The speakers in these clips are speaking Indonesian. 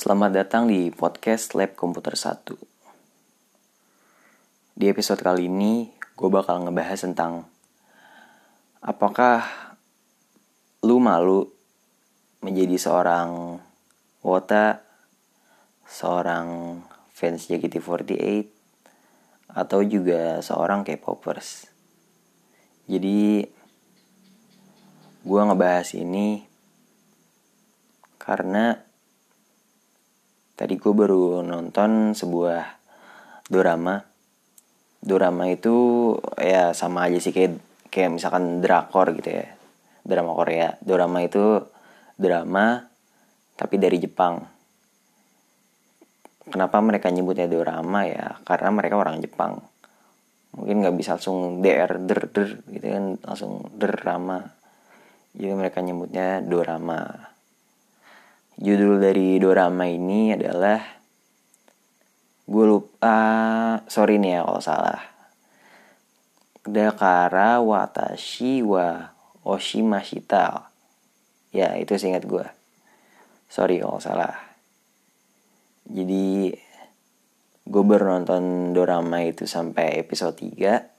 Selamat datang di podcast Lab Komputer 1. Di episode kali ini, gue bakal ngebahas tentang apakah lu malu menjadi seorang wota, seorang fans JKT48, atau juga seorang K-popers. Jadi, gue ngebahas ini karena Tadi gue baru nonton sebuah drama. Drama itu ya sama aja sih kayak kayak misalkan drakor gitu ya. Drama Korea. Drama itu drama tapi dari Jepang. Kenapa mereka nyebutnya drama ya? Karena mereka orang Jepang. Mungkin nggak bisa langsung dr der der gitu kan langsung drama. Jadi mereka nyebutnya dorama judul dari dorama ini adalah gue lupa uh, sorry nih ya kalau salah. Dakara Watashi wa Oshimashita. Ya itu seingat gue sorry kalau salah. Jadi gue baru nonton dorama itu sampai episode 3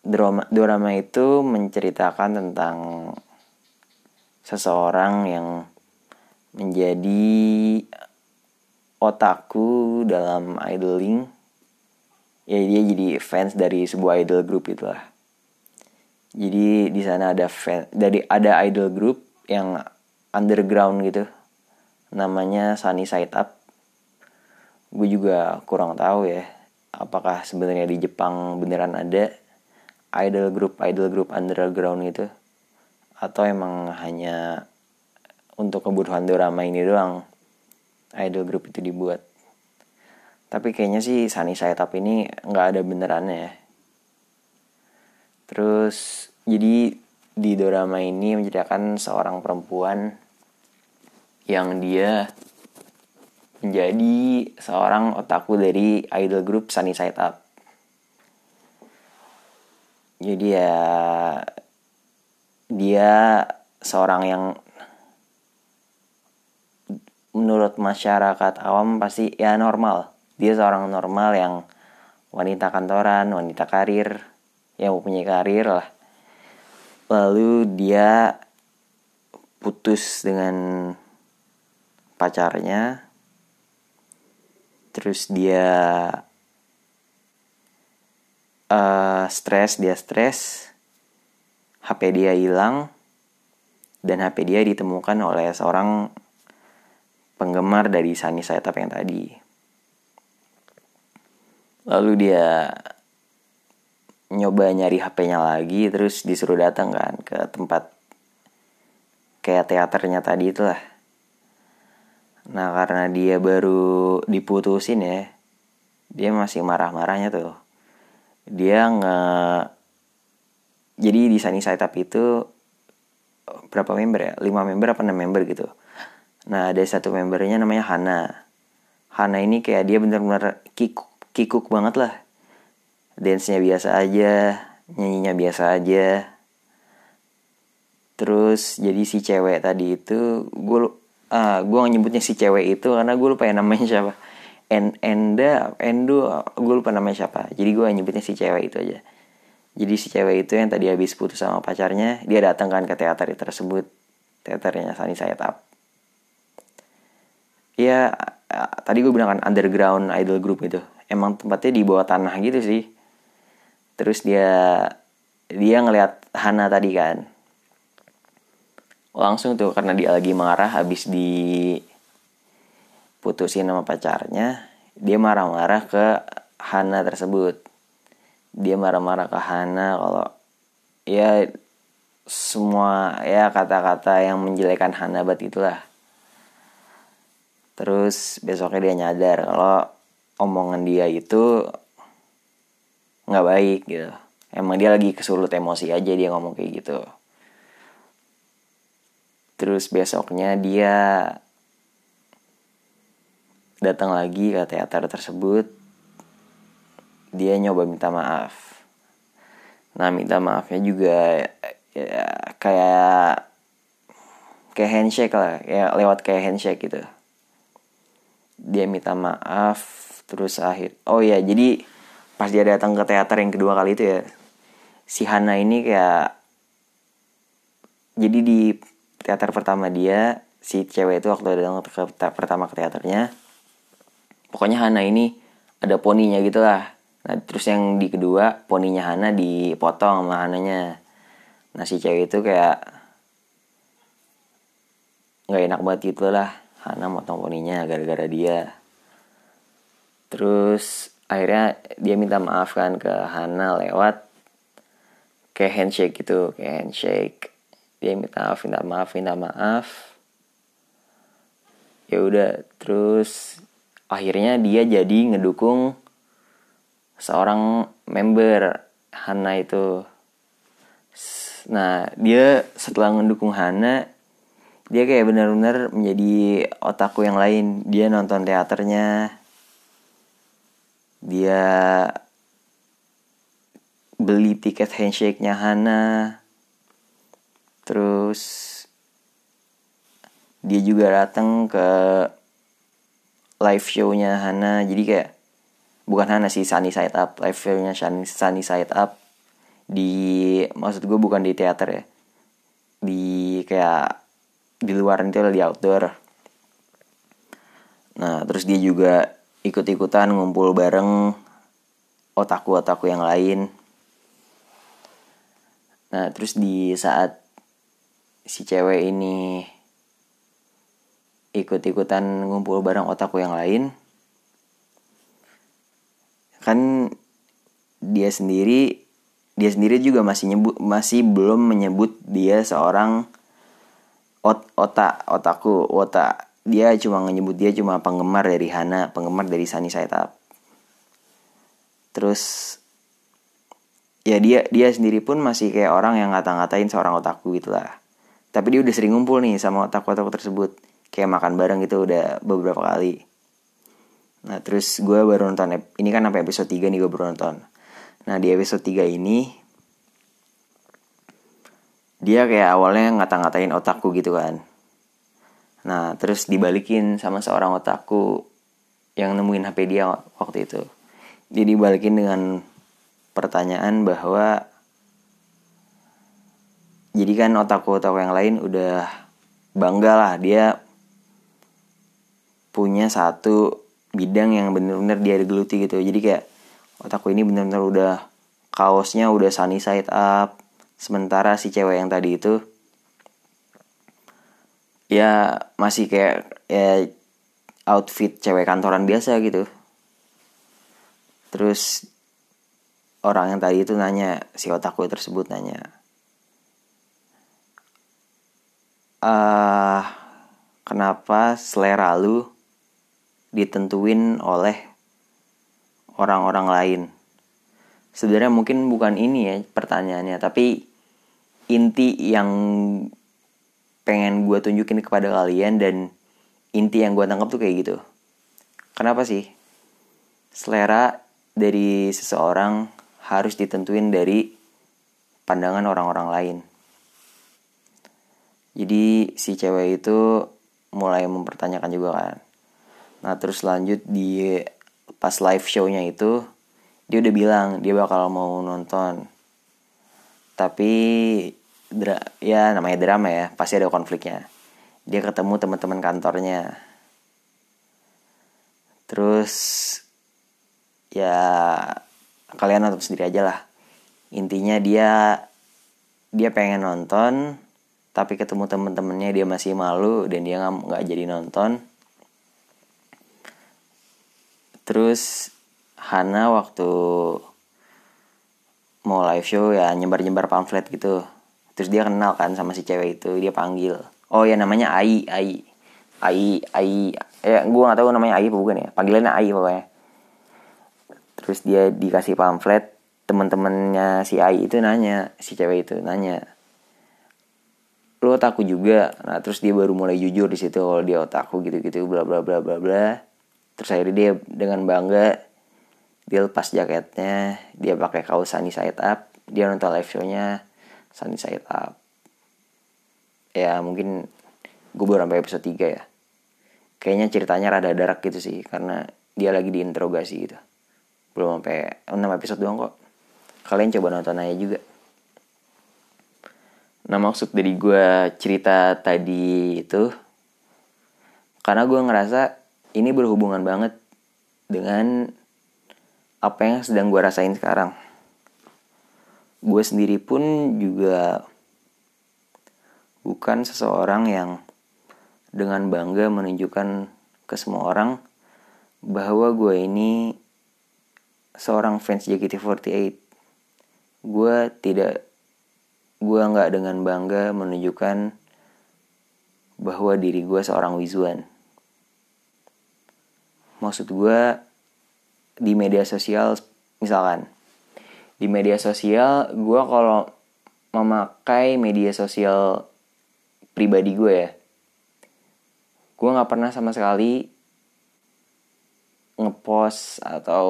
drama dorama itu menceritakan tentang seseorang yang menjadi otaku dalam idoling ya dia jadi fans dari sebuah idol group itulah jadi di sana ada fan dari ada idol group yang underground gitu. Namanya Sunny Side Up. Gue juga kurang tahu ya apakah sebenarnya di Jepang beneran ada idol group idol group underground gitu atau emang hanya untuk kebutuhan drama ini doang idol group itu dibuat. Tapi kayaknya sih Sunny Side Up ini nggak ada benerannya ya. Terus jadi di drama ini menceritakan seorang perempuan yang dia menjadi seorang otaku dari idol group Sunny Side Up. Jadi ya dia seorang yang menurut masyarakat awam pasti ya normal. Dia seorang normal yang wanita kantoran, wanita karir, yang mempunyai karir lah. Lalu dia putus dengan pacarnya. Terus dia uh, stres, dia stres HP dia hilang dan HP dia ditemukan oleh seorang penggemar dari Sunny Up yang tadi. Lalu dia nyoba nyari HP-nya lagi terus disuruh datang kan ke tempat kayak teaternya tadi itulah. Nah karena dia baru diputusin ya, dia masih marah-marahnya tuh. Dia nge jadi di Sunny Side Up itu berapa member ya? 5 member apa 6 member gitu. Nah, ada satu membernya namanya Hana. Hana ini kayak dia bener-bener kikuk, kikuk banget lah. Dance-nya biasa aja, nyanyinya biasa aja. Terus jadi si cewek tadi itu gue ah gue nyebutnya si cewek itu karena gue lupa ya namanya siapa. En Enda, Endo, gue lupa namanya siapa. Jadi gue nyebutnya si cewek itu aja. Jadi si cewek itu yang tadi habis putus sama pacarnya, dia datang kan ke teater tersebut. Teaternya Sunny Side Up. Ya, tadi gue bilang kan underground idol group itu. Emang tempatnya di bawah tanah gitu sih. Terus dia dia ngelihat Hana tadi kan. Langsung tuh karena dia lagi marah habis di putusin sama pacarnya, dia marah-marah ke Hana tersebut dia marah-marah ke Hana kalau ya semua ya kata-kata yang menjelekan Hana bat itulah. Terus besoknya dia nyadar kalau omongan dia itu nggak baik gitu. Emang dia lagi kesulut emosi aja dia ngomong kayak gitu. Terus besoknya dia datang lagi ke teater tersebut dia nyoba minta maaf. Nah minta maafnya juga ya, kayak kayak handshake lah ya lewat kayak handshake gitu. Dia minta maaf terus akhir oh ya jadi pas dia datang ke teater yang kedua kali itu ya si Hana ini kayak jadi di teater pertama dia si cewek itu waktu datang ke pertama ke teaternya pokoknya Hana ini ada poninya gitu lah nah terus yang di kedua poninya Hana dipotong sama Hananya. Nah si cewek itu kayak nggak enak banget gitu lah. Hana motong poninya gara-gara dia. Terus akhirnya dia minta maaf kan ke Hana lewat kayak handshake gitu kayak handshake. Dia minta maaf minta maaf minta maaf. Ya udah terus akhirnya dia jadi ngedukung seorang member Hana itu. Nah dia setelah ngedukung Hana dia kayak benar-benar menjadi otakku yang lain. Dia nonton teaternya. Dia beli tiket handshake-nya Hana. Terus dia juga datang ke live show-nya Hana. Jadi kayak bukan Hana sih Sunny Side Up. Live show-nya Sunny Side Up. Di maksud gue bukan di teater ya. Di kayak di luar itu di outdoor. Nah terus dia juga ikut-ikutan ngumpul bareng otaku-otaku yang lain. Nah, terus di saat si cewek ini ikut-ikutan ngumpul bareng otaku yang lain, kan dia sendiri dia sendiri juga masih nyebut masih belum menyebut dia seorang ot, otak otaku otak dia cuma menyebut dia cuma penggemar dari Hana, penggemar dari Sunny Up. Terus ya dia dia sendiri pun masih kayak orang yang ngata-ngatain seorang otaku gitu lah. Tapi dia udah sering ngumpul nih sama otaku-otaku tersebut. Kayak makan bareng gitu udah beberapa kali. Nah terus gue baru nonton, ini kan sampai episode 3 nih gue baru nonton. Nah di episode 3 ini, dia kayak awalnya ngata-ngatain otaku gitu kan Nah, terus dibalikin sama seorang otaku yang nemuin HP dia waktu itu. Dia dibalikin dengan pertanyaan bahwa jadi kan otaku-otaku yang lain udah bangga lah dia punya satu bidang yang bener-bener dia geluti gitu. Jadi kayak otaku ini bener-bener udah kaosnya udah sunny side up. Sementara si cewek yang tadi itu ya masih kayak ya outfit cewek kantoran biasa gitu terus orang yang tadi itu nanya si otakku tersebut nanya uh, kenapa selera lu ditentuin oleh orang-orang lain. Sebenarnya mungkin bukan ini ya pertanyaannya tapi inti yang pengen gue tunjukin kepada kalian dan inti yang gue tangkap tuh kayak gitu. Kenapa sih? Selera dari seseorang harus ditentuin dari pandangan orang-orang lain. Jadi si cewek itu mulai mempertanyakan juga kan nah terus lanjut di pas live show-nya itu dia udah bilang dia bakal mau nonton. Tapi dra ya namanya drama ya pasti ada konfliknya. Dia ketemu teman-teman kantornya. Terus ya kalian nonton sendiri aja lah. Intinya dia dia pengen nonton tapi ketemu temen-temennya dia masih malu dan dia nggak jadi nonton terus Hana waktu mau live show ya nyebar-nyebar pamflet gitu. Terus dia kenal kan sama si cewek itu dia panggil. Oh ya namanya Ai Ai. Ai Ai. Eh gue gak tahu namanya Ai apa bukan ya. Panggilannya Ai pokoknya. Terus dia dikasih pamflet teman-temannya si Ai itu nanya si cewek itu nanya lo otaku juga? Nah terus dia baru mulai jujur di situ kalau dia otaku gitu-gitu bla bla bla bla bla terus akhirnya dia dengan bangga dia lepas jaketnya dia pakai kaos sunny side up dia nonton live show-nya sunny side up. Ya mungkin gue baru sampai episode 3 ya. Kayaknya ceritanya rada darak gitu sih karena dia lagi diinterogasi gitu. Belum sampai 6 episode doang kok. Kalian coba nonton aja juga. Nah maksud dari gue cerita tadi itu karena gue ngerasa ini berhubungan banget dengan apa yang sedang gue rasain sekarang gue sendiri pun juga bukan seseorang yang dengan bangga menunjukkan ke semua orang bahwa gue ini seorang fans JKT48. Gue tidak, gue nggak dengan bangga menunjukkan bahwa diri gue seorang Wizuan. Maksud gue di media sosial misalkan. Di media sosial gue kalau memakai media sosial pribadi gue ya gue nggak pernah sama sekali ngepost atau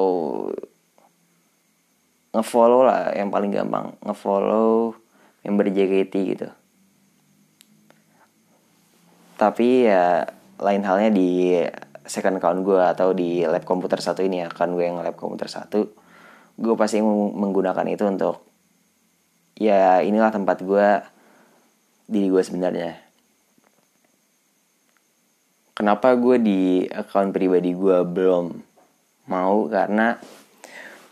ngefollow lah yang paling gampang. Ngefollow member JKT gitu. Tapi ya lain halnya di second account gue atau di lab komputer satu ini ya gue yang lab komputer satu gue pasti menggunakan itu untuk ya inilah tempat gue diri gue sebenarnya. Kenapa gue di account pribadi gue belum mau? Karena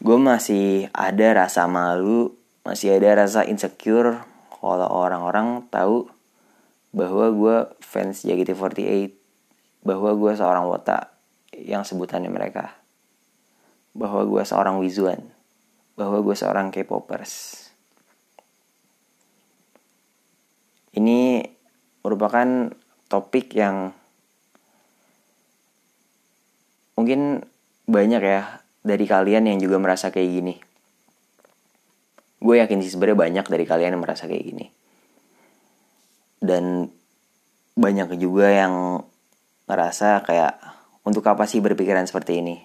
gue masih ada rasa malu masih ada rasa insecure kalau orang-orang tahu bahwa gue fans JKT48 bahwa gue seorang wota yang sebutannya mereka. Bahwa gue seorang wizuan bahwa gue seorang K-popers. Ini merupakan topik yang mungkin banyak ya dari kalian yang juga merasa kayak gini. Gue yakin sih sebenarnya banyak dari kalian yang merasa kayak gini. Dan banyak juga yang ngerasa kayak untuk apa sih berpikiran seperti ini?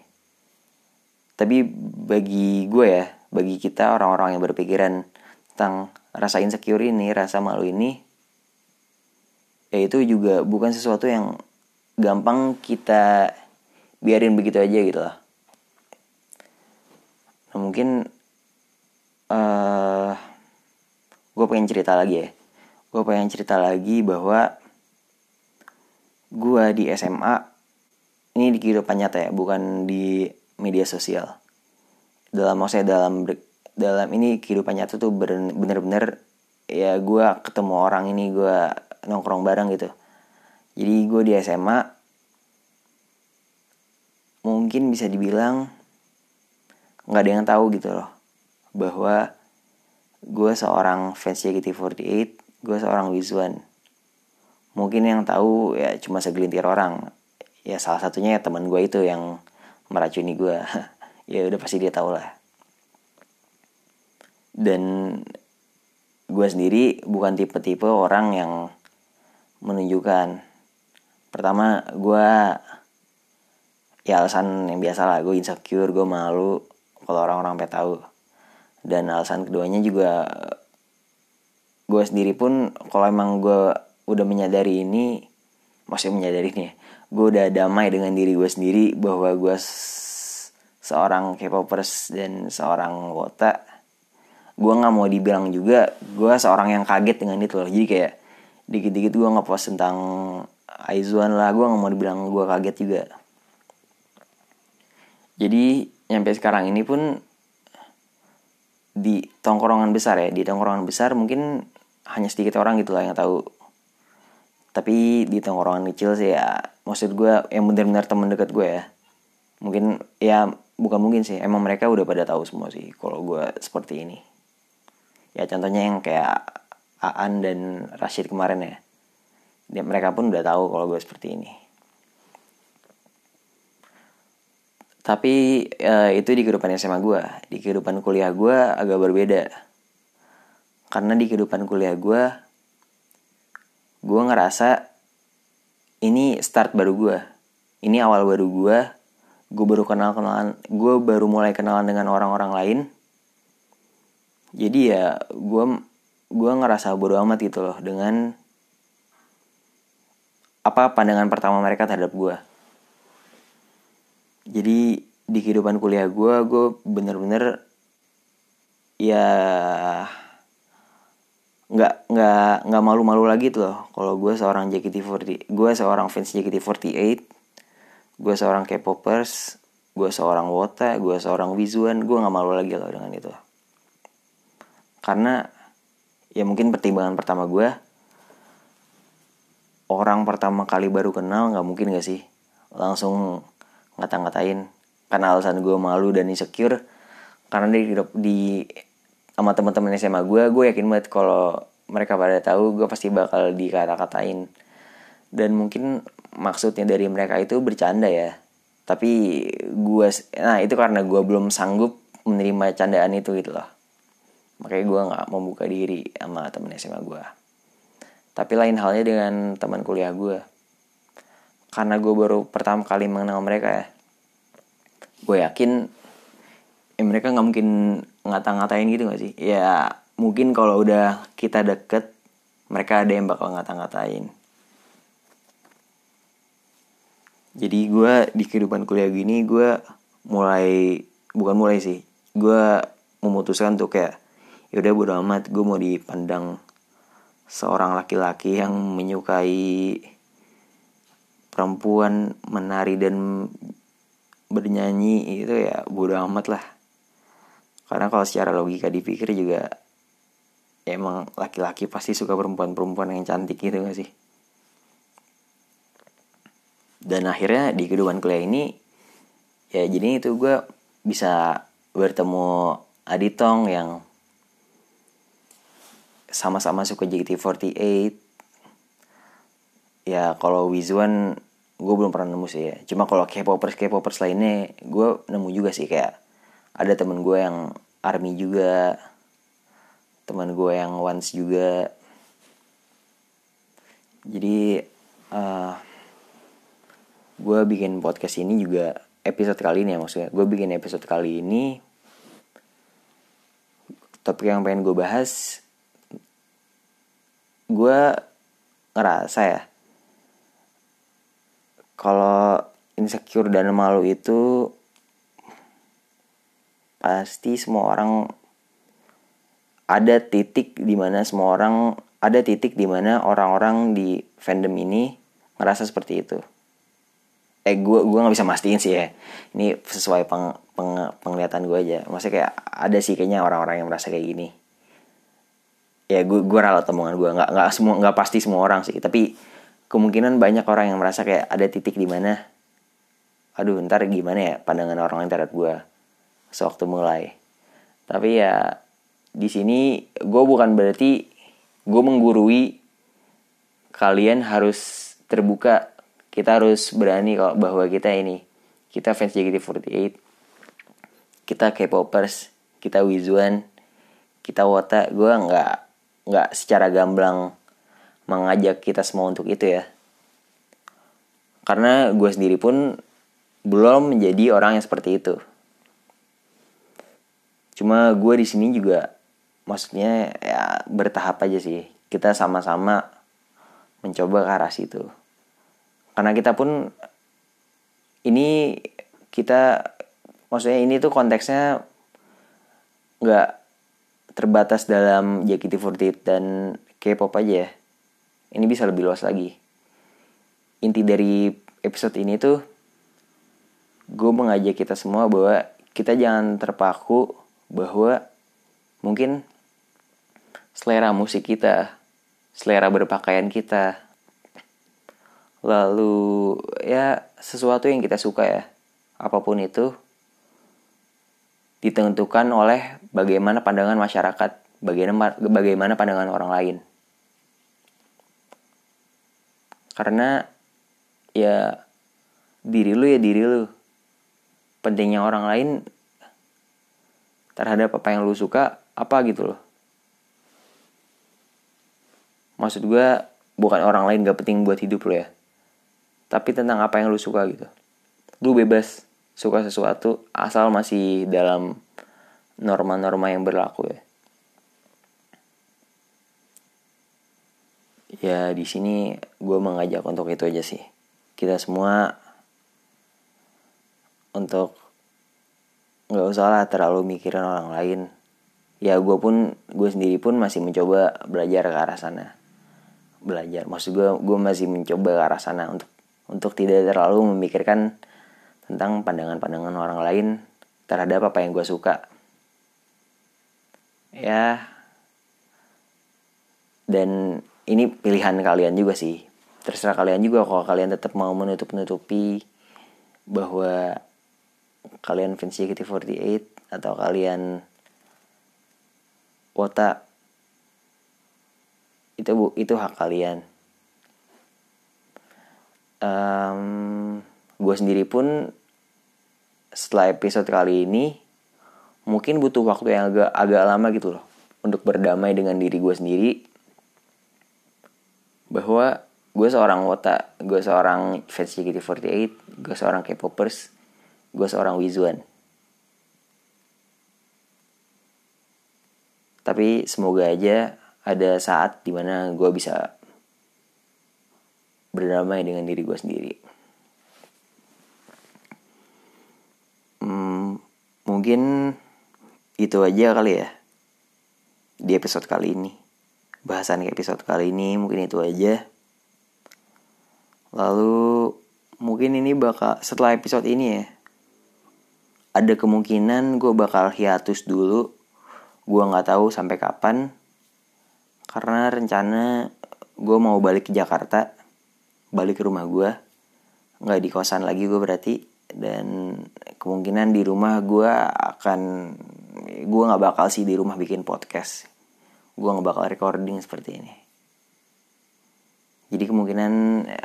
Tapi bagi gue ya bagi kita orang-orang yang berpikiran tentang rasa insecure ini rasa malu ini ya itu juga bukan sesuatu yang gampang kita biarin begitu aja gitu lah. Nah mungkin uh, gue pengen cerita lagi ya. Gue pengen cerita lagi bahwa gue di SMA ini di kehidupan nyata ya bukan di media sosial. Dalam maksudnya dalam dalam ini kehidupan nyata tuh bener-bener ya gue ketemu orang ini gue nongkrong bareng gitu. Jadi gue di SMA mungkin bisa dibilang nggak ada yang tahu gitu loh bahwa gue seorang fans JKT48 gue seorang Wizuan mungkin yang tahu ya cuma segelintir orang. Ya salah satunya ya teman gue itu yang meracuni gue ya udah pasti dia tahu lah. Dan gue sendiri bukan tipe-tipe orang yang menunjukkan. Pertama gue ya alasan yang biasa lah gue insecure gue malu kalau orang-orang sampai tahu. Dan alasan keduanya juga gue sendiri pun kalau emang gue udah menyadari ini masih menyadari ini ya gue udah damai dengan diri gue sendiri bahwa gue seorang K-popers dan seorang wota gue nggak mau dibilang juga gue seorang yang kaget dengan itu loh. Jadi kayak dikit-dikit gue ngepost tentang Aizuan lah gue nggak mau dibilang gue kaget juga. Jadi nyampe sekarang ini pun di tongkrongan besar ya di tongkrongan besar mungkin hanya sedikit orang gitu lah yang tahu tapi di tongkrongan kecil sih ya maksud gue yang benar-benar teman dekat gue ya. Mungkin ya bukan mungkin sih emang mereka udah pada tahu semua sih kalau gue seperti ini. Ya contohnya yang kayak Aan dan Rashid kemarin ya. Dia, mereka pun udah tahu kalau gue seperti ini. Tapi uh, itu di kehidupan SMA gue di kehidupan kuliah gue agak berbeda. Karena di kehidupan kuliah gue gue ngerasa ini start baru gue ini awal baru gue gue baru kenal kenalan gue baru mulai kenalan dengan orang-orang lain. Jadi ya gue gue ngerasa bodo amat gitu loh dengan apa pandangan pertama mereka terhadap gue jadi di kehidupan kuliah gue gue bener-bener ya nggak nggak nggak malu-malu lagi tuh loh. Kalau gue seorang JKT48 gue seorang fans JKT48 gue seorang K-popers gue seorang Wota gue seorang Wizuan gue nggak malu lagi loh dengan itu. Karena ya mungkin pertimbangan pertama gue orang pertama kali baru kenal nggak mungkin gak sih? Langsung ngata-ngatain karena alasan gue malu dan insecure karena di di sama teman-teman SMA gue gue yakin banget kalau mereka pada tahu gue pasti bakal dikata-katain. Dan mungkin maksudnya dari mereka itu bercanda ya. Tapi gue nah itu karena gue belum sanggup menerima candaan itu gitu loh. Makanya gue nggak membuka diri sama temen SMA gue tapi lain halnya dengan teman kuliah gue karena gue baru pertama kali mengenal mereka ya. Gue yakin eh, mereka nggak mungkin ngata-ngatain gitu gak sih? Ya mungkin kalau udah kita deket mereka ada yang bakal ngata-ngatain. Jadi gue di kehidupan kuliah gini gue mulai bukan mulai sih gue memutuskan tuh kayak yaudah bodo amat gue mau dipandang seorang laki-laki yang menyukai perempuan menari dan bernyanyi itu ya bodo amat lah karena kalau secara logika dipikir juga ya emang laki-laki pasti suka perempuan-perempuan yang cantik gitu gak sih? Dan akhirnya di kehidupan kuliah ini ya jadi itu gue bisa bertemu Aditong yang sama-sama suka JKT48 ya kalau Wizuan gue belum pernah nemu sih ya. Cuma kalau K-popers K-popers lainnya gue nemu juga sih kayak ada temen gue yang army juga. Teman gue yang once juga. Jadi uh, gue bikin podcast ini juga episode kali ini ya maksudnya. Gue bikin episode kali ini topik yang pengen gue bahas gue ngerasa ya kalau insecure dan malu itu pasti semua orang ada titik di mana semua orang ada titik di mana orang-orang di fandom ini ngerasa seperti itu. Eh gue gue nggak bisa mastiin sih ya. Ini sesuai peng, peng, penglihatan gue aja. Maksudnya kayak ada sih kayaknya orang-orang yang merasa kayak gini. Ya gue gue ralat omongan gue nggak nggak semua nggak pasti semua orang sih. Tapi kemungkinan banyak orang yang merasa kayak ada titik di mana aduh ntar gimana ya pandangan orang lain terhadap gue sewaktu mulai. Tapi ya di sini gue bukan berarti gue menggurui kalian harus terbuka. Kita harus berani kalau bahwa kita ini kita fans JKT48 kita K-popers kita Wizuan kita Wota. Gue nggak nggak secara gamblang mengajak kita semua untuk itu ya. Karena gue sendiri pun belum menjadi orang yang seperti itu cuma gue di sini juga maksudnya ya bertahap aja sih kita sama-sama mencoba ke arah situ karena kita pun ini kita maksudnya ini tuh konteksnya nggak terbatas dalam JKT48 dan K-pop aja ya. Ini bisa lebih luas lagi. Inti dari episode ini tuh gue mengajak kita semua bahwa kita jangan terpaku bahwa mungkin selera musik kita, selera berpakaian kita, lalu ya sesuatu yang kita suka ya, apa pun itu ditentukan oleh bagaimana pandangan masyarakat, bagaimana pandangan orang lain. Karena ya diri lu ya diri lu. Pentingnya orang lain terhadap apa yang lu suka apa gitu loh. Maksud gue bukan orang lain gak penting buat hidup lo ya. Tapi tentang apa yang lu suka gitu. Lu bebas suka sesuatu asal masih dalam norma-norma yang berlaku ya. ya di sini gue mengajak untuk itu aja sih kita semua untuk nggak usah lah terlalu mikirin orang lain. Ya gue pun gue sendiri pun masih mencoba belajar ke arah sana. Belajar maksud gue gue masih mencoba ke arah sana untuk untuk tidak terlalu memikirkan tentang pandangan-pandangan orang lain terhadap apa yang gue suka. Ya. Dan ini pilihan kalian juga sih. Terserah kalian juga kalau kalian tetap mau menutup nutupi bahwa kalian fans JKT48 atau kalian wota itu bu itu hak kalian. Um, gue sendiri pun setelah episode kali ini mungkin butuh waktu yang agak agak lama gitu loh untuk berdamai dengan diri gue sendiri. Bahwa gue seorang wota gue seorang fans JKT48 gue seorang K-popers gue seorang Wizuan tapi semoga aja ada saat di mana gue bisa berdamai dengan diri gue sendiri. Hmm, mungkin itu aja kali ya di episode kali ini. Bahasan episode kali ini mungkin itu aja. Lalu mungkin ini bakal setelah episode ini ya ada kemungkinan gue bakal hiatus dulu. Gue nggak tahu sampai kapan. Karena rencana gue mau balik ke Jakarta. Balik ke rumah gue nggak di kosan lagi gue berarti. Dan kemungkinan di rumah gue akan gue nggak bakal sih di rumah bikin podcast. Gue nggak bakal recording seperti ini. Jadi kemungkinan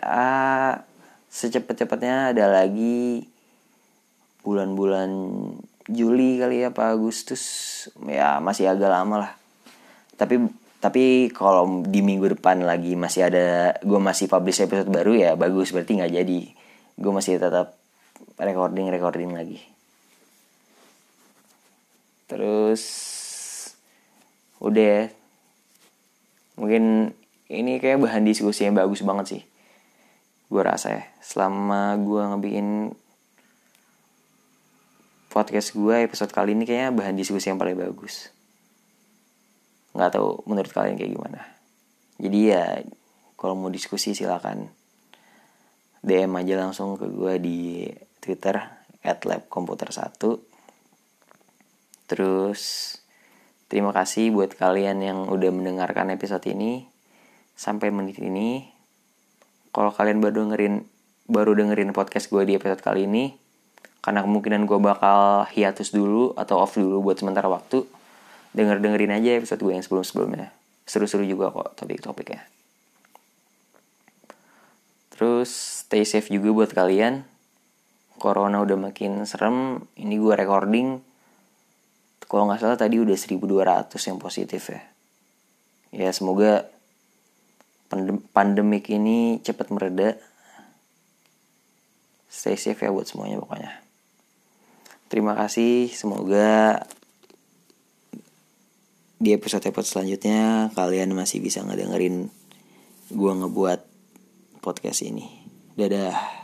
ah secepat-cepatnya ada lagi bulan-bulan Juli kali ya Pak Agustus ya masih agak lama lah. Tapi tapi kalau di minggu depan lagi masih ada gue masih publish episode baru ya bagus berarti nggak jadi. Gue masih tetap recording recording lagi. Terus udah. Ya mungkin ini kayak bahan diskusi yang bagus banget sih gue rasa ya. Selama gue ngebikin podcast gue episode kali ini kayaknya bahan diskusi yang paling bagus. Nggak tahu menurut kalian kayak gimana. Jadi ya kalau mau diskusi silakan DM aja langsung ke gue di Twitter at komputer 1 terus Terima kasih buat kalian yang udah mendengarkan episode ini. Sampai menit ini. Kalau kalian baru dengerin baru dengerin podcast gue di episode kali ini, karena kemungkinan gue bakal hiatus dulu atau off dulu buat sementara waktu, denger dengerin aja episode gue yang sebelum sebelumnya. Seru-seru juga kok topik-topiknya. Terus stay safe juga buat kalian. Corona udah makin serem. Ini gue recording kalau nggak salah tadi udah 1200 yang positif ya ya semoga pandem pandemik ini cepat mereda stay safe ya buat semuanya pokoknya terima kasih semoga di episode-episode selanjutnya kalian masih bisa ngedengerin gue ngebuat podcast ini. Dadah